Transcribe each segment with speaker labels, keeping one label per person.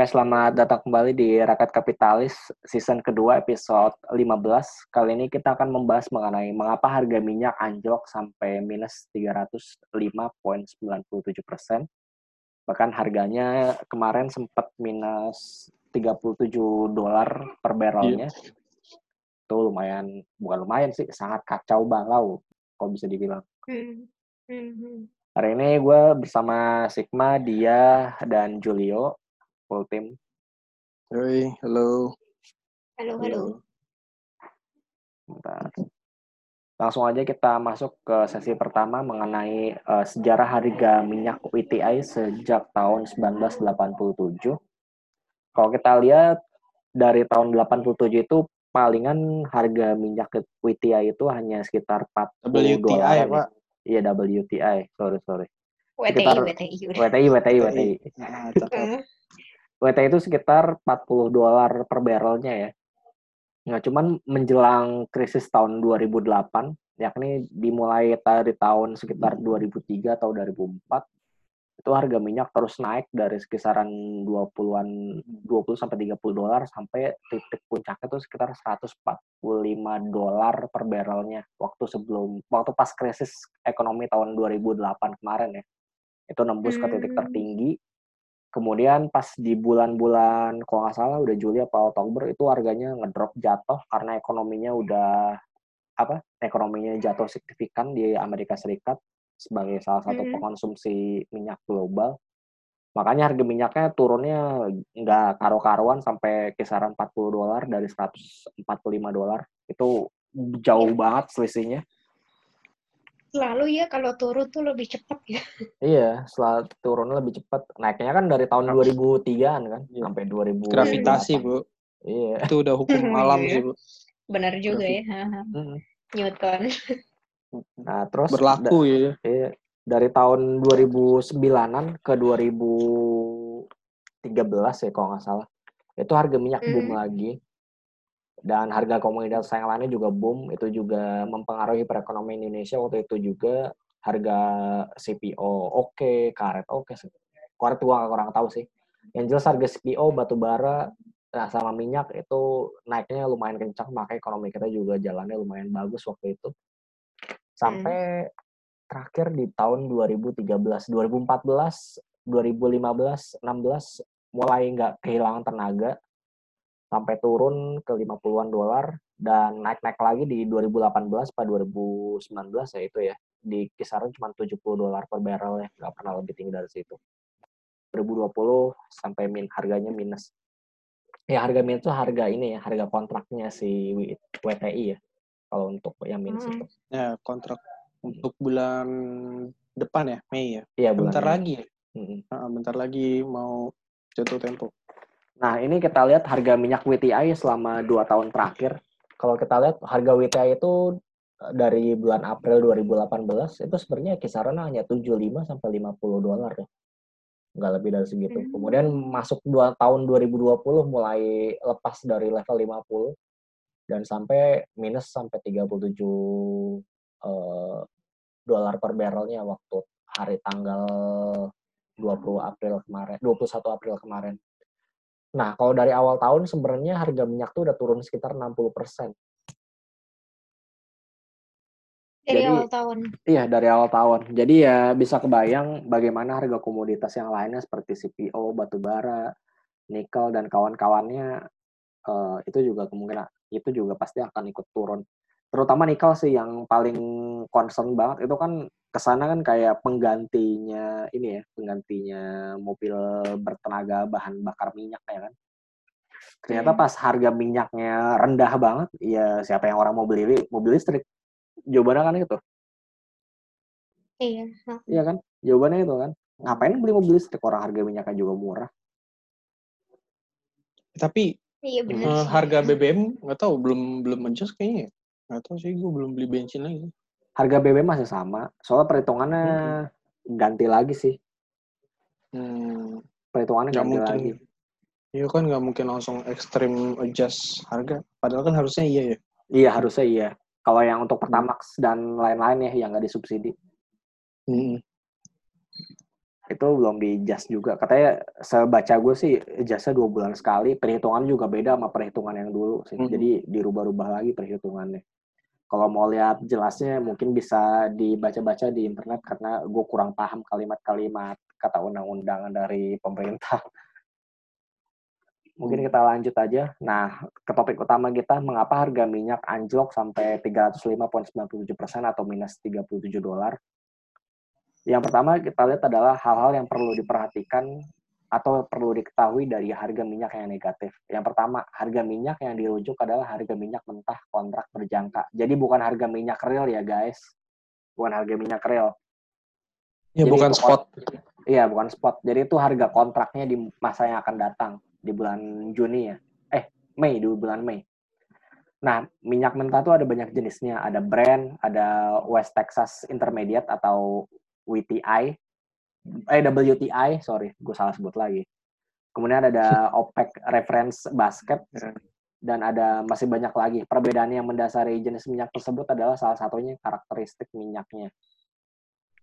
Speaker 1: Oke, selamat datang kembali di Rakyat Kapitalis season kedua episode 15. Kali ini kita akan membahas mengenai mengapa harga minyak anjlok sampai minus 305.97 persen. Bahkan harganya kemarin sempat minus 37 dolar per barrelnya. Yeah. Itu lumayan, bukan lumayan sih, sangat kacau balau, kalau bisa dibilang. Hmm. Hmm. Hari ini gue bersama Sigma, Dia, dan Julio full team.
Speaker 2: Hoi, halo.
Speaker 3: Halo, halo.
Speaker 1: Bentar. Langsung aja kita masuk ke sesi pertama mengenai uh, sejarah harga minyak WTI sejak tahun 1987. Kalau kita lihat dari tahun 87 itu palingan harga minyak WTI itu hanya sekitar 40
Speaker 2: WTI, dolar.
Speaker 1: WTI, Pak. Iya, WTI. Sorry, sorry.
Speaker 3: WTI, sekitar, WTI, WTI,
Speaker 1: WTI, WTI. WTI. WT itu sekitar 40 dolar per barrelnya ya. Nah, cuman menjelang krisis tahun 2008, yakni dimulai dari tahun sekitar 2003 atau 2004, itu harga minyak terus naik dari sekisaran 20-an 20 sampai 30 dolar sampai titik puncaknya itu sekitar 145 dolar per barrelnya waktu sebelum waktu pas krisis ekonomi tahun 2008 kemarin ya. Itu nembus ke titik hmm. tertinggi Kemudian pas di bulan-bulan kalau nggak salah udah Juli apa Oktober itu harganya ngedrop jatuh karena ekonominya udah apa? Ekonominya jatuh signifikan di Amerika Serikat sebagai salah satu hmm. pengkonsumsi minyak global. Makanya harga minyaknya turunnya nggak karu-karuan sampai kisaran 40 dolar dari 145 dolar. Itu jauh banget selisihnya
Speaker 3: selalu ya kalau turun tuh lebih cepat ya.
Speaker 1: Iya, selalu turunnya lebih cepat. Naiknya kan dari tahun 2003-an kan iya. sampai 2000.
Speaker 2: Gravitasi, Bu.
Speaker 1: Iya.
Speaker 2: Itu udah hukum alam sih, Bu.
Speaker 3: Benar juga ya. Newton.
Speaker 1: Nah, terus
Speaker 2: berlaku ya.
Speaker 1: Iya. Dari tahun 2009-an ke 2013 ya kalau nggak salah. Itu harga minyak mm. boom lagi dan harga komoditas yang lainnya juga boom. Itu juga mempengaruhi perekonomian Indonesia. Waktu itu juga harga CPO oke okay, karet oke okay. karet gua kurang tahu sih. Yang jelas harga CPO batu bara nah sama minyak itu naiknya lumayan kencang. Maka ekonomi kita juga jalannya lumayan bagus waktu itu. Sampai hmm. terakhir di tahun 2013 2014 2015 16 mulai nggak kehilangan tenaga sampai turun ke 50-an dolar dan naik-naik lagi di 2018 pada 2019 ya itu ya. Di kisaran cuma 70 dolar per barrel ya nggak pernah lebih tinggi dari situ. 2020 sampai min harganya minus. Ya harga minus itu harga ini ya harga kontraknya si WTI ya kalau untuk yang minus hmm. itu.
Speaker 2: Ya kontrak untuk bulan depan ya Mei ya?
Speaker 1: Iya
Speaker 2: bentar lagi ya? Hmm. nah, bentar lagi mau jatuh tempo
Speaker 1: Nah, ini kita lihat harga minyak WTI selama dua tahun terakhir. Kalau kita lihat harga WTI itu eh, dari bulan April 2018 itu sebenarnya kisaran hanya 75 sampai 50 dolar ya. Nggak lebih dari segitu. Hmm. Kemudian masuk dua tahun 2020 mulai lepas dari level 50 dan sampai minus sampai 37 uh, dolar per barrelnya waktu hari tanggal 20 April kemarin, 21 April kemarin. Nah, kalau dari awal tahun sebenarnya harga minyak tuh udah turun sekitar 60 persen.
Speaker 3: Dari Jadi, awal tahun.
Speaker 1: Iya, dari awal tahun. Jadi ya bisa kebayang bagaimana harga komoditas yang lainnya seperti CPO, batu bara, nikel dan kawan-kawannya uh, itu juga kemungkinan itu juga pasti akan ikut turun. Terutama nikel sih yang paling concern banget itu kan ke sana kan kayak penggantinya ini ya penggantinya mobil bertenaga bahan bakar minyak ya kan. Ternyata pas harga minyaknya rendah banget ya siapa yang orang mau beli mobil listrik? Jawabannya kan itu.
Speaker 3: Iya
Speaker 1: iya kan? Jawabannya itu kan. Ngapain beli mobil listrik? Orang harga minyaknya juga murah.
Speaker 2: Tapi iya, bener uh, harga BBM nggak tahu belum belum adjust kayaknya. Nggak tahu sih gue belum beli bensin lagi
Speaker 1: harga BBM masih sama. Soalnya perhitungannya hmm. ganti lagi sih.
Speaker 2: Hmm.
Speaker 1: Perhitungannya gak ganti mungkin. lagi.
Speaker 2: Iya kan nggak mungkin langsung ekstrim adjust harga. Padahal kan harusnya iya ya.
Speaker 1: Iya harusnya iya. Kalau yang untuk Pertamax dan lain-lain ya yang nggak disubsidi.
Speaker 2: Hmm.
Speaker 1: itu belum di adjust juga. Katanya sebaca gue sih adjustnya dua bulan sekali. Perhitungan juga beda sama perhitungan yang dulu sih. Hmm. Jadi dirubah-rubah lagi perhitungannya. Kalau mau lihat jelasnya mungkin bisa dibaca-baca di internet karena gue kurang paham kalimat-kalimat kata undang-undangan dari pemerintah. Mungkin kita lanjut aja. Nah, ke topik utama kita, mengapa harga minyak anjlok sampai 305,97 persen atau minus 37 dolar? Yang pertama kita lihat adalah hal-hal yang perlu diperhatikan atau perlu diketahui dari harga minyak yang negatif. Yang pertama, harga minyak yang dirujuk adalah harga minyak mentah kontrak berjangka. Jadi bukan harga minyak real ya guys. Bukan harga minyak real.
Speaker 2: Ya, Jadi bukan spot.
Speaker 1: Iya, bukan spot. Jadi itu harga kontraknya di masa yang akan datang di bulan Juni ya. Eh, Mei, di bulan Mei. Nah, minyak mentah itu ada banyak jenisnya. Ada brand, ada West Texas Intermediate atau WTI, eh WTI, sorry, gue salah sebut lagi. Kemudian ada OPEC Reference Basket, dan ada masih banyak lagi. Perbedaan yang mendasari jenis minyak tersebut adalah salah satunya karakteristik minyaknya.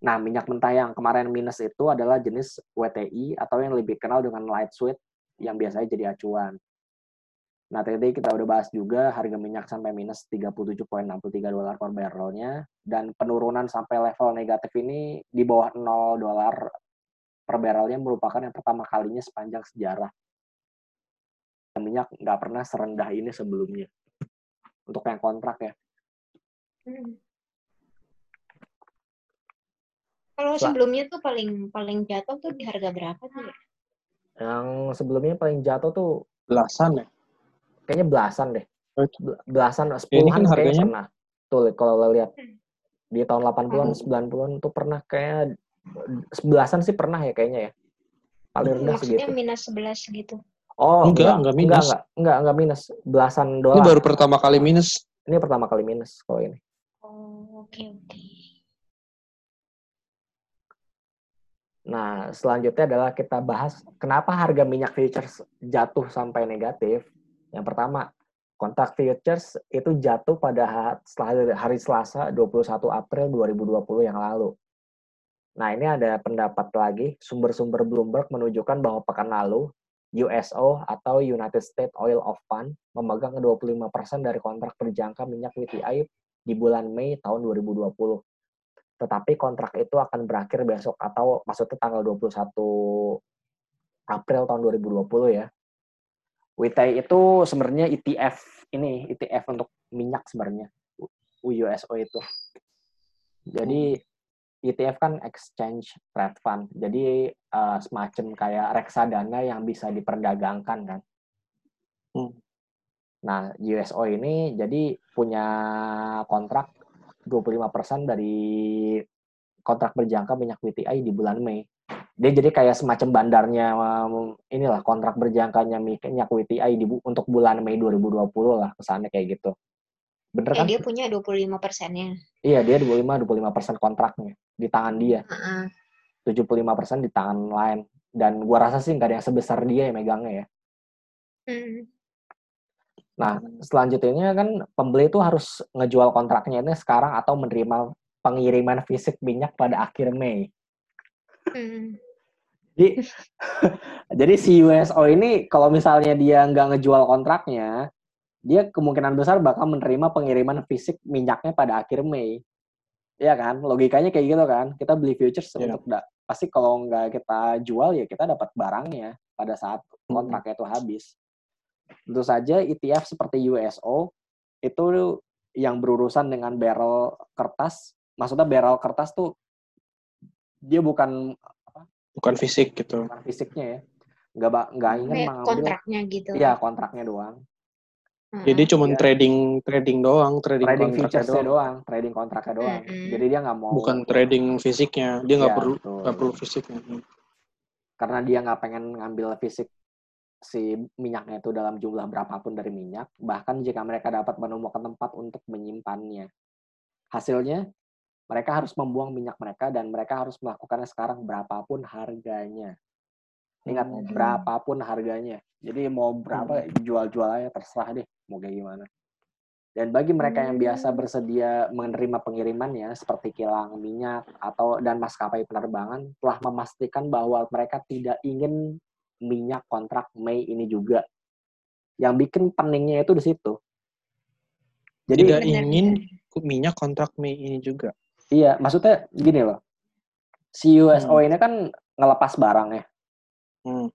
Speaker 1: Nah, minyak mentah yang kemarin minus itu adalah jenis WTI atau yang lebih kenal dengan light sweet yang biasanya jadi acuan. Nah, tadi kita udah bahas juga harga minyak sampai minus 37,63 dolar per barrelnya dan penurunan sampai level negatif ini di bawah 0 dolar per barrelnya merupakan yang pertama kalinya sepanjang sejarah. Minyak nggak pernah serendah ini sebelumnya. Untuk yang kontrak ya. Hmm.
Speaker 3: Kalau sebelumnya tuh paling paling jatuh tuh di harga berapa tuh ya?
Speaker 1: Yang sebelumnya paling jatuh tuh
Speaker 2: belasan ya?
Speaker 1: Kayaknya belasan deh. Belasan, sepuluhan kan kayaknya pernah. Tuh kalau lo lihat di tahun 80-an, 90-an tuh pernah kayak sebelasan sih pernah ya kayaknya ya.
Speaker 3: Paling rendah Maksudnya segitu. minus sebelas gitu.
Speaker 1: Oh, enggak, enggak, enggak minus. Enggak, enggak, enggak, enggak minus. Belasan dolar.
Speaker 2: Ini baru pertama kali minus.
Speaker 1: Ini pertama kali minus kalau ini.
Speaker 3: Oh, oke, okay, oke. Okay.
Speaker 1: Nah, selanjutnya adalah kita bahas kenapa harga minyak futures jatuh sampai negatif. Yang pertama, kontrak futures itu jatuh pada hari Selasa 21 April 2020 yang lalu. Nah, ini ada pendapat lagi, sumber-sumber Bloomberg menunjukkan bahwa pekan lalu USO atau United States Oil of Fund memegang 25% dari kontrak berjangka minyak WTI di bulan Mei tahun 2020 tetapi kontrak itu akan berakhir besok atau maksudnya tanggal 21 April tahun 2020 ya. WTI itu sebenarnya ETF ini ETF untuk minyak sebenarnya USO itu. Jadi ETF kan exchange trade fund. Jadi uh, semacam kayak reksadana yang bisa diperdagangkan kan. Hmm. Nah, USO ini jadi punya kontrak 25% dari kontrak berjangka minyak WTI di bulan Mei. Dia jadi kayak semacam bandarnya inilah kontrak berjangkanya minyak WTI di untuk bulan Mei 2020 lah kesannya kayak gitu.
Speaker 3: Bener eh, kan? Dia punya 25 persennya.
Speaker 1: Iya, dia 25 25 persen kontraknya di tangan dia. Uh -uh. 75 persen di tangan lain. Dan gua rasa sih nggak ada yang sebesar dia yang megangnya ya. Hmm. Nah, selanjutnya kan pembeli itu harus ngejual kontraknya ini sekarang atau menerima pengiriman fisik minyak pada akhir Mei. Hmm. Jadi, jadi si USO ini kalau misalnya dia nggak ngejual kontraknya, dia kemungkinan besar bakal menerima pengiriman fisik minyaknya pada akhir Mei. Iya kan? Logikanya kayak gitu kan. Kita beli futures yeah. untuk da pasti kalau nggak kita jual ya kita dapat barangnya pada saat hmm. kontraknya itu habis. Tentu saja ETF seperti USO itu yang berurusan dengan barrel kertas. Maksudnya barrel kertas tuh dia bukan?
Speaker 2: Bukan fisik gitu.
Speaker 1: Bukan fisiknya ya. Nggak nggak ingin mengambil
Speaker 3: kontraknya gitu.
Speaker 1: Iya, kontraknya doang.
Speaker 2: Jadi cuma ya. trading trading doang, trading,
Speaker 1: trading kontraknya doang. doang, trading kontraknya doang. Mm -hmm. Jadi dia nggak mau.
Speaker 2: Bukan trading fisiknya, dia nggak ya, perlu nggak perlu fisiknya.
Speaker 1: Karena dia nggak pengen ngambil fisik si minyaknya itu dalam jumlah berapapun dari minyak, bahkan jika mereka dapat menemukan tempat untuk menyimpannya. Hasilnya, mereka harus membuang minyak mereka dan mereka harus melakukannya sekarang berapapun harganya. Ingat, hmm. berapapun harganya. Jadi mau berapa hmm. jual-jual aja terserah deh, mau kayak gimana. Dan bagi mereka yang biasa
Speaker 3: Hmm.
Speaker 1: bersedia menerima pengirimannya seperti kilang minyak atau dan maskapai penerbangan telah memastikan bahwa mereka tidak ingin minyak kontrak Mei ini juga. Yang bikin peningnya itu di situ. Jadi
Speaker 2: Tidak ingin minyak kontrak Mei ini juga.
Speaker 1: Iya, maksudnya gini loh. Si USO
Speaker 2: Hmm.
Speaker 1: ini kan ngelepas barang ya.
Speaker 2: Hmm.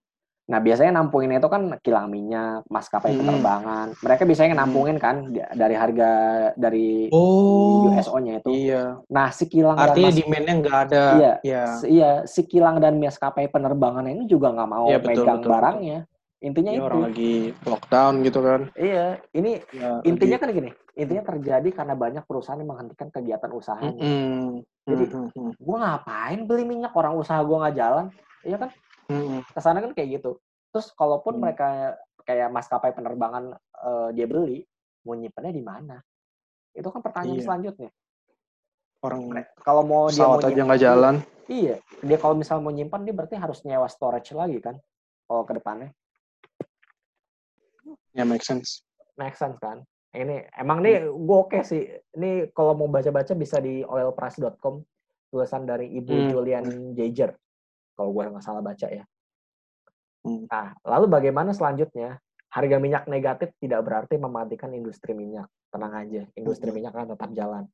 Speaker 1: Nah, biasanya nampungin itu kan kilang minyak, maskapai
Speaker 2: Hmm.
Speaker 1: penerbangan. Mereka biasanya
Speaker 2: Hmm.
Speaker 1: nampungin kan dari harga dari
Speaker 2: Oh,
Speaker 1: USO-nya itu.
Speaker 2: iya.
Speaker 1: Nah, si kilang
Speaker 2: Artinya
Speaker 1: dan
Speaker 2: demand-nya nggak ada.
Speaker 1: Iya.
Speaker 2: Ya.
Speaker 1: si- iya, si kilang dan maskapai penerbangan ini juga nggak mau
Speaker 2: Iya, betul,
Speaker 1: megang
Speaker 2: betul, betul.
Speaker 1: barangnya. Intinya
Speaker 2: Ini
Speaker 1: itu.
Speaker 2: orang lagi lockdown gitu kan.
Speaker 1: Iya, ini
Speaker 2: Ya,
Speaker 1: intinya
Speaker 2: lagi-
Speaker 1: kan gini. Intinya terjadi karena banyak perusahaan yang menghentikan kegiatan usahanya.
Speaker 2: Mm-mm.
Speaker 1: Jadi,
Speaker 2: Mm-mm.
Speaker 1: Gua ngapain beli minyak orang usaha gua nggak jalan? Iya kan?
Speaker 2: Mm-mm.
Speaker 1: Ke sana kan kayak gitu. Terus kalaupun
Speaker 2: Hmm.
Speaker 1: mereka kayak maskapai penerbangan eh, dia beli, mau nyimpannya di mana? Itu kan pertanyaan
Speaker 2: Iya.
Speaker 1: selanjutnya.
Speaker 2: Orang
Speaker 1: Kalau mau dia mau
Speaker 2: aja
Speaker 1: nyimpan-
Speaker 2: nggak jalan.
Speaker 1: Iya, dia kalau misal mau nyimpan dia berarti harus nyewa storage lagi kan? Kalau ke depannya,
Speaker 2: Ya make sense.
Speaker 1: make sense kan? Ini emang nih gue oke sih. Ini kalau mau baca-baca bisa di oilprice.com tulisan dari Ibu
Speaker 2: Hmm.
Speaker 1: Julian Jaeger. Kalau gue nggak salah baca ya.
Speaker 2: Hmm.
Speaker 1: Nah, lalu bagaimana selanjutnya? Harga minyak negatif tidak berarti mematikan industri minyak. Tenang aja, industri
Speaker 2: Hmm.
Speaker 1: minyak akan tetap jalan.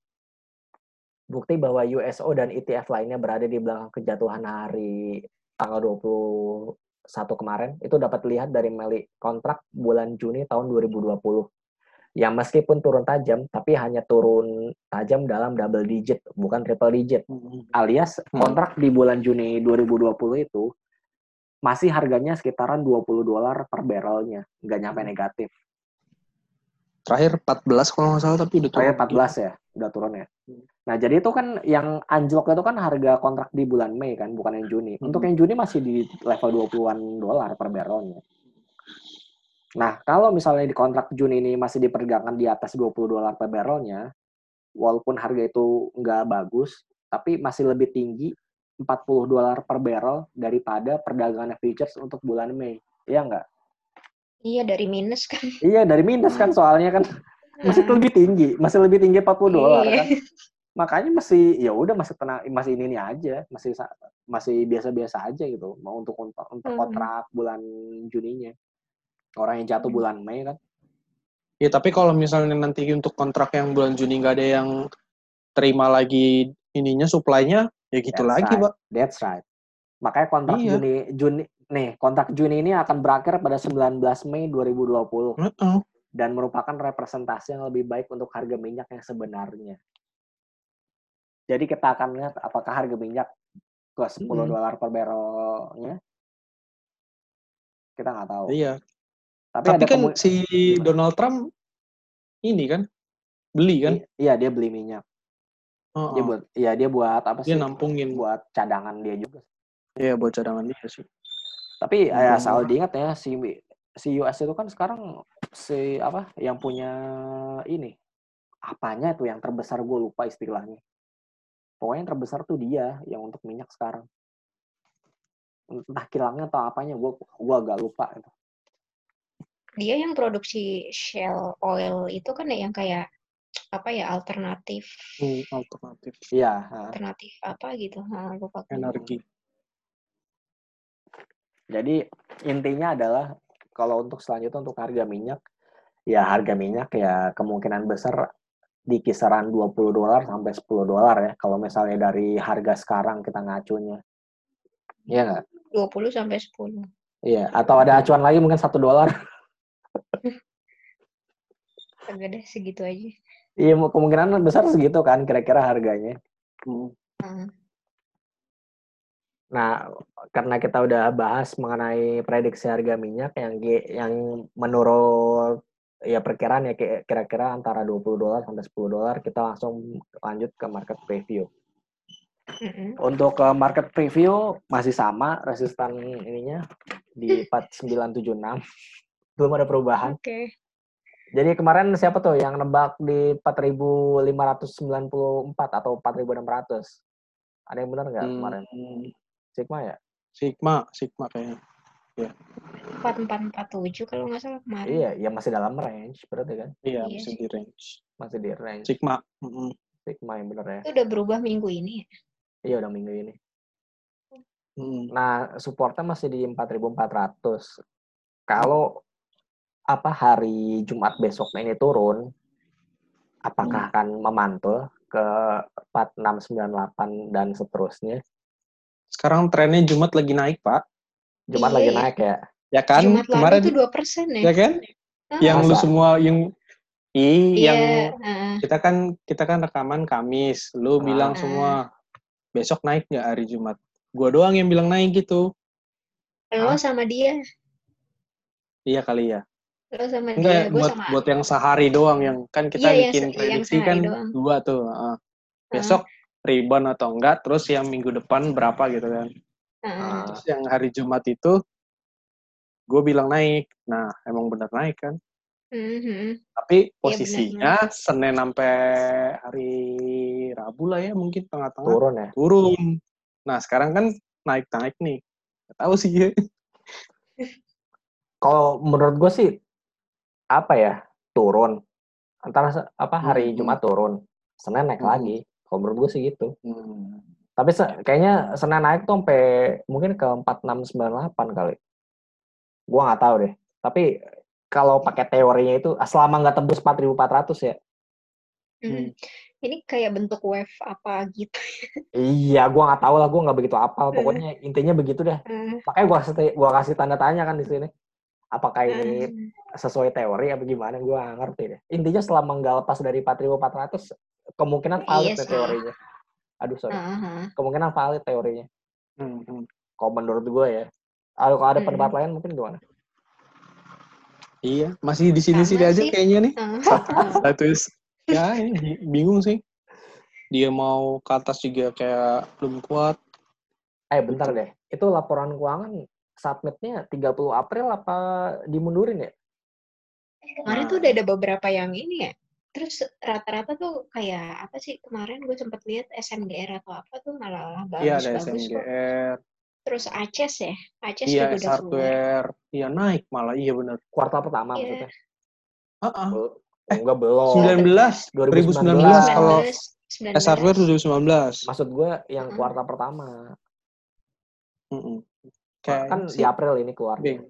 Speaker 1: Bukti bahwa USO dan ETF lainnya berada di belakang kejatuhan hari tanggal 21 kemarin itu dapat dilihat dari meli kontrak bulan Juni tahun 2020. Yang meskipun turun tajam, tapi hanya turun tajam dalam double digit, bukan triple digit
Speaker 2: Mm-mm.
Speaker 1: alias
Speaker 2: Hmm.
Speaker 1: kontrak di bulan Juni 2020 itu masih harganya sekitaran 20 dolar per barrelnya, nggak nyampe
Speaker 2: Hmm.
Speaker 1: negatif.
Speaker 2: Terakhir 14 kalau nggak salah tapi udah turun.
Speaker 1: Terakhir 14 ya, udah turun ya.
Speaker 2: Hmm.
Speaker 1: Nah, jadi itu kan yang anjlok itu kan harga kontrak di bulan Mei kan, bukan yang Juni.
Speaker 2: Hmm.
Speaker 1: Untuk yang Juni masih di level 20-an dolar per barrelnya. Nah, kalau misalnya di kontrak Juni ini masih diperdagangkan di atas 20 dolar per barrelnya, walaupun harga itu nggak bagus, tapi masih lebih tinggi 40 dolar per barrel daripada perdagangan futures untuk bulan Mei. Iya nggak?
Speaker 3: Iya dari minus kan.
Speaker 1: Iya, dari minus kan soalnya kan masih
Speaker 3: Nah,
Speaker 1: lebih tinggi, masih lebih tinggi 40 dolar
Speaker 3: iya.
Speaker 1: kan. Makanya masih ya udah masih tenang, masih ini, ini aja, masih masih biasa-biasa aja gitu. Mau untuk untuk, untuk
Speaker 3: Hmm.
Speaker 1: kontrak bulan Juninya. Orang yang jatuh
Speaker 3: Hmm.
Speaker 1: bulan Mei kan.
Speaker 2: Ya tapi kalau misalnya nanti untuk kontrak yang bulan Juni nggak ada yang terima lagi ininya supply-nya, ya gitu
Speaker 1: That's
Speaker 2: lagi,
Speaker 1: right.
Speaker 2: Pak.
Speaker 1: That's right. Makanya kontrak
Speaker 2: Iya.
Speaker 1: Juni Juni nih, kontrak Juni ini akan berakhir pada 19 Mei 2020
Speaker 2: Heeh.
Speaker 1: dan merupakan representasi yang lebih baik untuk harga minyak yang sebenarnya. Jadi kita akan lihat apakah harga minyak ke 10
Speaker 2: Mm-mm.
Speaker 1: dolar per barrelnya. Kita nggak tahu.
Speaker 2: Iya.
Speaker 1: Tapi,
Speaker 2: Tapi
Speaker 1: ada
Speaker 2: kan si
Speaker 1: Gimana?
Speaker 2: Donald Trump ini kan beli kan?
Speaker 1: Iya, dia beli minyak.
Speaker 2: Heeh.
Speaker 1: Dia buat iya dia buat apa
Speaker 2: Dia
Speaker 1: sih?
Speaker 2: nampungin.
Speaker 1: Buat cadangan dia juga.
Speaker 2: Iya buat cadangan dia sih.
Speaker 1: Tapi ya
Speaker 2: Nampung.
Speaker 1: asal diingat ya si si US itu kan sekarang si apa yang punya ini apanya tuh yang terbesar gue lupa istilahnya. Pokoknya yang terbesar tuh dia yang untuk minyak sekarang. Entah kilangnya atau apanya gue gua agak lupa itu.
Speaker 3: Dia yang produksi shell oil itu kan ya yang kayak apa ya alternatif
Speaker 2: Hmm, alternatif
Speaker 1: ha.
Speaker 3: alternatif apa gitu. Nah, lupa
Speaker 2: energi.
Speaker 1: Jadi intinya adalah kalau untuk selanjutnya untuk harga minyak, ya harga minyak ya kemungkinan besar di kisaran 20 dolar sampai 10 dolar ya. Kalau misalnya dari harga sekarang kita ngacunya. Iya nggak?
Speaker 3: 20 sampai 10.
Speaker 1: Iya. Atau ada acuan lagi mungkin satu dolar.
Speaker 3: Agak deh segitu aja.
Speaker 1: Iya, kemungkinan besar segitu kan kira-kira harganya.
Speaker 2: Hmm.
Speaker 3: Nah,
Speaker 1: Nah, karena kita udah bahas mengenai prediksi harga minyak yang yang menurut ya perkiraan ya ki- kira-kira antara 20 dolar sampai 10 dolar, kita langsung lanjut ke market preview.
Speaker 3: mm-mm.
Speaker 1: Untuk ke market preview masih sama resistan ininya di 4976. Belum ada perubahan.
Speaker 3: Oke.
Speaker 1: Jadi kemarin siapa tuh yang nebak di 4594 atau 4600? Ada yang benar nggak kemarin?
Speaker 2: Hmm,
Speaker 1: Sigma ya?
Speaker 2: Sigma, Sigma kayaknya.
Speaker 3: 4447 kalau nggak salah kemarin.
Speaker 1: Iya, ya masih dalam range berarti kan.
Speaker 2: Iya,
Speaker 3: Iya
Speaker 2: masih
Speaker 3: sih.
Speaker 2: di range.
Speaker 1: Masih di range.
Speaker 2: Sigma. Mm-mm.
Speaker 1: Sigma yang bener ya.
Speaker 3: Itu udah berubah minggu ini ya.
Speaker 1: Iya udah minggu ini.
Speaker 2: Mm-mm.
Speaker 1: Nah, supportnya masih di 4.400. Kalau apa hari Jumat besoknya ini turun, apakah akan memantul ke 4698 dan seterusnya?
Speaker 2: Sekarang trennya Jumat lagi naik, Pak.
Speaker 1: Jumat
Speaker 3: Iya,
Speaker 1: lagi naik ya.
Speaker 2: Ya kan?
Speaker 3: Jumat
Speaker 2: Kemarin
Speaker 3: tuh 2 persen ya.
Speaker 2: ya kan?
Speaker 3: Ah,
Speaker 2: Yang lu
Speaker 1: Masa?
Speaker 2: semua yang i
Speaker 3: Iya,
Speaker 2: yang
Speaker 3: ah.
Speaker 2: kita kan kita kan rekaman Kamis. Lu
Speaker 1: Ah.
Speaker 2: bilang semua besok naik nggak hari Jumat? Gua doang yang bilang naik gitu.
Speaker 3: lo
Speaker 1: Hah?
Speaker 3: sama dia.
Speaker 2: Iya kali ya.
Speaker 3: Lo sama
Speaker 2: Enggak
Speaker 3: dia, gue
Speaker 2: buat
Speaker 3: sama
Speaker 2: buat yang sehari doang yang kan kita
Speaker 3: Iya, yang
Speaker 2: bikin
Speaker 3: yang
Speaker 2: prediksi kan
Speaker 3: doang.
Speaker 2: dua tuh. heeh. Besok rebound atau enggak, terus yang minggu depan berapa gitu kan.
Speaker 3: Ah,
Speaker 2: Terus yang hari Jumat itu gue bilang naik. Nah, emang bener naik kan.
Speaker 3: mhm.
Speaker 2: Tapi
Speaker 3: Iya,
Speaker 2: posisinya Senin sampai hari Rabu lah ya mungkin tengah-tengah
Speaker 1: turun ya.
Speaker 2: turun. Nah, sekarang kan naik-naik nih. Gak tahu sih ya.
Speaker 1: Kalau menurut gue sih apa ya turun antara apa hari
Speaker 2: Hmm.
Speaker 1: Jumat turun, Senin naik
Speaker 2: Hmm.
Speaker 1: lagi. Kalau menurut gue sih gitu.
Speaker 2: Hmm.
Speaker 1: Tapi se- kayaknya Senin naik tuh sampai mungkin ke 4698 kali. Gua nggak tahu deh. Tapi kalau pakai teorinya itu ah, selama nggak tembus 4400 ya.
Speaker 3: Mhm. Ini kayak bentuk wave apa gitu.
Speaker 1: Iya, gua nggak tahu lah, gua nggak begitu
Speaker 3: Hmm.
Speaker 1: apal. Pokoknya intinya begitu deh.
Speaker 3: Ah,
Speaker 1: Makanya gua kasih gua kasih tanda tanya kan di sini. Apakah ini
Speaker 3: ah.
Speaker 1: sesuai teori apa gimana? Gua nggak ngerti deh. Intinya selama nggak lepas dari 4400 kemungkinan valid
Speaker 3: Iya
Speaker 1: deh
Speaker 3: sih.
Speaker 1: teorinya. Aduh, sorry.
Speaker 3: Ah.
Speaker 1: Kemungkinan valid teorinya.
Speaker 2: Hmm, hmm.
Speaker 1: Kalau menurut gue ya. Kalau kalau ada
Speaker 3: Mm-mm.
Speaker 1: pendapat lain mungkin gimana?
Speaker 2: Iya, masih di sini-sini
Speaker 3: Sama
Speaker 2: aja kayaknya nih. Satu ya ini bi- bingung sih. Dia mau ke atas juga kayak belum kuat.
Speaker 1: Eh bentar deh, itu laporan keuangan submitnya 30 April apa dimundurin ya?
Speaker 3: Kemarin tuh udah ada beberapa yang ini ya. Terus rata-rata tuh kayak apa sih kemarin gue sempet lihat SMGR atau apa tuh malah
Speaker 2: Iya ada
Speaker 3: bagus-bagus kok.
Speaker 2: SMGR,
Speaker 3: Terus Aces ya, Aces
Speaker 2: iya
Speaker 3: juga udah keluar.
Speaker 2: hardware, iya naik malah iya benar.
Speaker 1: Kuartal pertama
Speaker 3: Iya.
Speaker 1: maksudnya?
Speaker 2: Ah, ah.
Speaker 1: Bel- Enggak belum.
Speaker 2: 19, 2019 kalau
Speaker 3: 19.
Speaker 2: S hardware 2019.
Speaker 1: Maksud gue yang kuartal pertama.
Speaker 2: Mm-mm.
Speaker 1: kan
Speaker 2: sih
Speaker 1: di April ini keluar.
Speaker 2: bank.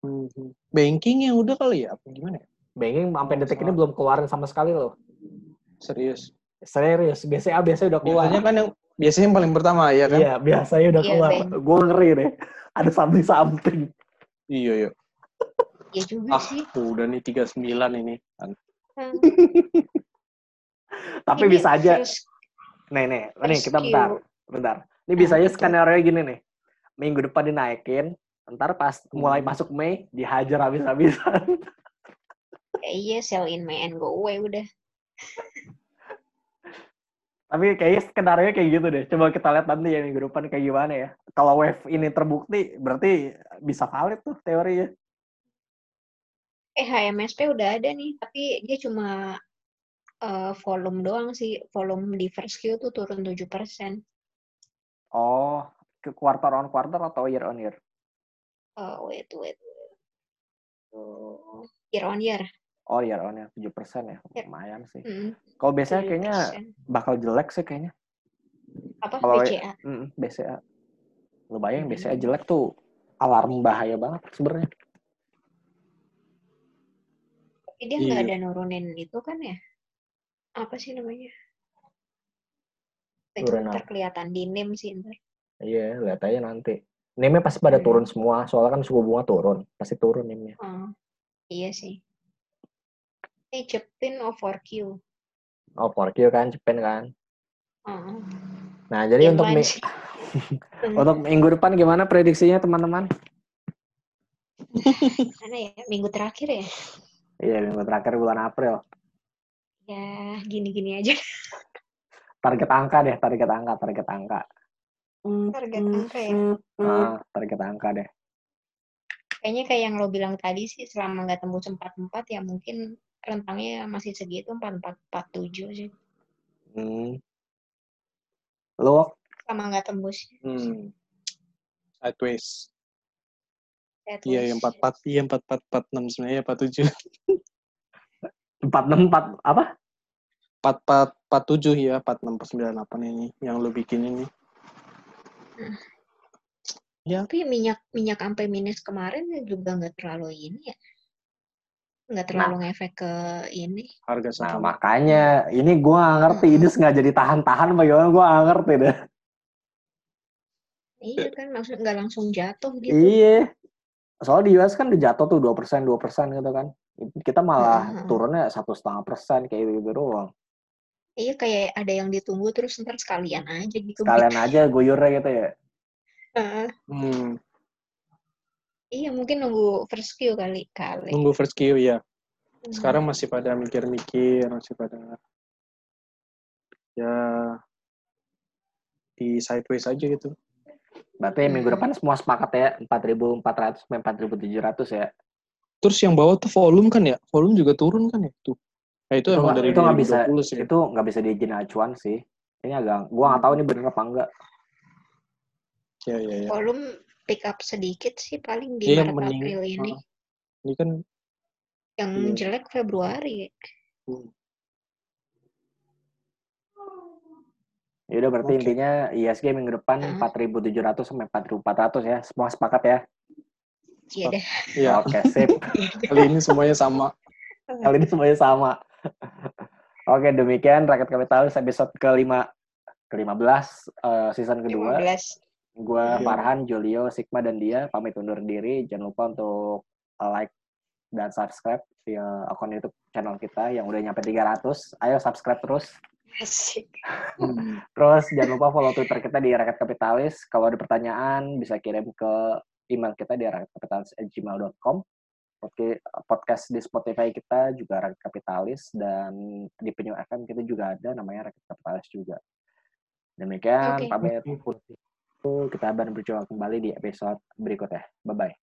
Speaker 2: Mhm. Banking yang udah kali ya? Apa gimana ya?
Speaker 1: Banking sampai detik ini
Speaker 2: salah.
Speaker 1: belum keluarin sama sekali loh.
Speaker 2: Serius.
Speaker 1: Serius, BCA biasanya udah keluar.
Speaker 2: Biasanya kan yang biasanya yang paling pertama ya kan?
Speaker 1: Iya, biasanya udah
Speaker 3: Iya,
Speaker 1: keluar. Gue ngeri deh. Ada something-something.
Speaker 2: Iya, iya.
Speaker 3: Ya juga
Speaker 2: Ah,
Speaker 3: sih.
Speaker 2: udah nih 39 ini. Kan.
Speaker 3: Ah,
Speaker 1: Tapi
Speaker 3: ini
Speaker 1: bisa aja. Nih, nih. Nih, kita bentar. Bentar. Ini bisa aja
Speaker 3: Ah,
Speaker 1: skenario gini nih. Minggu depan dinaikin. Ntar pas mulai
Speaker 2: Hmm.
Speaker 1: masuk Mei, dihajar habis-habisan.
Speaker 3: ya iya sell in May and go away udah.
Speaker 1: Tapi kayaknya skenario kayak gitu deh. Coba kita lihat nanti ya minggu depan kayak gimana ya. Kalau wave ini terbukti, berarti bisa valid tuh teorinya.
Speaker 3: Eh HMSP udah ada nih, tapi dia cuma eh, volume doang sih. Volume di first Q tuh turun 7%.
Speaker 1: Oh, ke quarter on quarter atau year on year?
Speaker 3: Eh, wait, wait. Oh, year on year.
Speaker 1: Oh, year on year 7% ya.
Speaker 3: Yep.
Speaker 1: Lumayan sih.
Speaker 3: Mm,
Speaker 1: Kalau biasanya kayaknya
Speaker 3: 7%.
Speaker 1: bakal jelek sih kayaknya.
Speaker 3: apa
Speaker 1: kalau-
Speaker 3: BCA?
Speaker 1: Mm, BCA. Lu bayang
Speaker 3: Hmm.
Speaker 1: BCA jelek tuh alarm bahaya banget sebenarnya.
Speaker 3: Tapi dia nggak
Speaker 2: Iya.
Speaker 3: ada nurunin itu kan ya? Apa sih namanya? Itu ntar kelihatan di NIM sih ntar.
Speaker 1: Iya, lihat aja nanti. NIM-nya pasti pada
Speaker 3: Hmm.
Speaker 1: turun semua, soalnya kan suku bunga turun. Pasti turun NIM-nya.
Speaker 3: Oh, iya sih. Eh, Jepin over Q.
Speaker 1: Oh, 4Q kan, Jepang kan.
Speaker 3: Oh,
Speaker 1: Nah, jadi untuk mi- untuk minggu depan gimana prediksinya teman-teman?
Speaker 3: Mana ya? Minggu terakhir ya?
Speaker 1: Iya, minggu terakhir bulan April.
Speaker 3: Ya, gini-gini aja.
Speaker 1: Target angka deh, target angka, target angka.
Speaker 3: Target angka ya.
Speaker 1: Ah, target angka deh.
Speaker 3: Kayaknya kayak yang lo bilang tadi sih, selama nggak tembus 44 ya mungkin rentangnya masih segitu, 4447 sih.
Speaker 1: Hmm. Lu
Speaker 3: Selama nggak tembus.
Speaker 2: Hmm. Sideways.
Speaker 3: At
Speaker 2: Iya, yang
Speaker 3: least.
Speaker 2: 44, iya 44, 46 sebenarnya 47.
Speaker 1: 464 apa?
Speaker 2: 44, 47 ya, 46 98 ini yang lu bikin ini.
Speaker 3: Tapi minyak minyak sampai minus kemarin juga nggak terlalu ini ya. Nggak terlalu ngefek ke ini.
Speaker 2: Harga
Speaker 1: Nah, makanya ini gua nggak ngerti ini sengaja ditahan-tahan bagaimana gua nggak ngerti deh.
Speaker 3: Iya kan maksud nggak langsung jatuh gitu.
Speaker 1: Iya. Soalnya di US kan udah jatuh tuh 2%, 2% gitu kan. Kita malah
Speaker 3: Heeh.
Speaker 1: turunnya satu setengah persen kayak gitu doang.
Speaker 3: Iya kayak ada yang ditunggu terus ntar sekalian aja gitu.
Speaker 1: Sekalian aja guyurnya gitu ya.
Speaker 3: Heeh.
Speaker 2: Hmm,
Speaker 3: iya mungkin nunggu first Q kali kali.
Speaker 2: nunggu first Q ya.
Speaker 3: Hmm.
Speaker 2: Sekarang masih pada mikir-mikir, masih pada ya di sideways aja gitu.
Speaker 1: Berarti minggu
Speaker 3: Hmm.
Speaker 1: depan semua sepakat ya 4.400 sampai 4.700 ya.
Speaker 2: Terus yang bawah tuh volume kan ya? Volume juga turun kan ya? Tuh. Nah, itu,
Speaker 1: Itu
Speaker 2: emang
Speaker 1: nggak-
Speaker 2: dari
Speaker 1: itu nggak bisa
Speaker 2: 2020 sih.
Speaker 1: itu nggak bisa diizin acuan sih. Ini agak gua nggak tahu ini bener apa enggak.
Speaker 2: Ya, ya, ya.
Speaker 3: Volume pick up sedikit sih paling di
Speaker 2: Iya,
Speaker 3: Maret
Speaker 2: mending-
Speaker 3: April ini.
Speaker 2: Heeh. Ini kan
Speaker 3: Yang
Speaker 2: iya.
Speaker 3: jelek Februari.
Speaker 2: hmm,
Speaker 1: Ya udah berarti
Speaker 2: Oke.
Speaker 1: intinya ISG minggu depan
Speaker 3: Heeh.
Speaker 1: 4.700 sampai 4.400 ya. Semua sepakat ya.
Speaker 3: Iya deh.
Speaker 2: ya
Speaker 1: Oke, sip.
Speaker 2: kali ini semuanya sama.
Speaker 1: Kali ini semuanya sama. Oke, demikian Rakyat Kapitalis episode ke-5 ke-15 eh, season kedua.
Speaker 3: 15.
Speaker 1: Gue
Speaker 2: Iya.
Speaker 1: Farhan, Julio, Sigma, dan dia pamit undur diri. Jangan lupa untuk like dan subscribe via akun YouTube channel kita yang udah nyampe 300. Ayo subscribe terus.
Speaker 3: Asik.
Speaker 1: Terus jangan lupa follow Twitter kita di Rakyat Kapitalis. Kalau ada pertanyaan bisa kirim ke email kita di rakyatkapitalis@gmail.com. Oke, podcast di Spotify kita juga Rakyat Kapitalis dan di Penyu FM kita juga ada namanya Rakyat Kapitalis juga. Demikian
Speaker 3: Oke.
Speaker 1: pamit. Kita akan berjumpa kembali di episode berikutnya. Bye bye.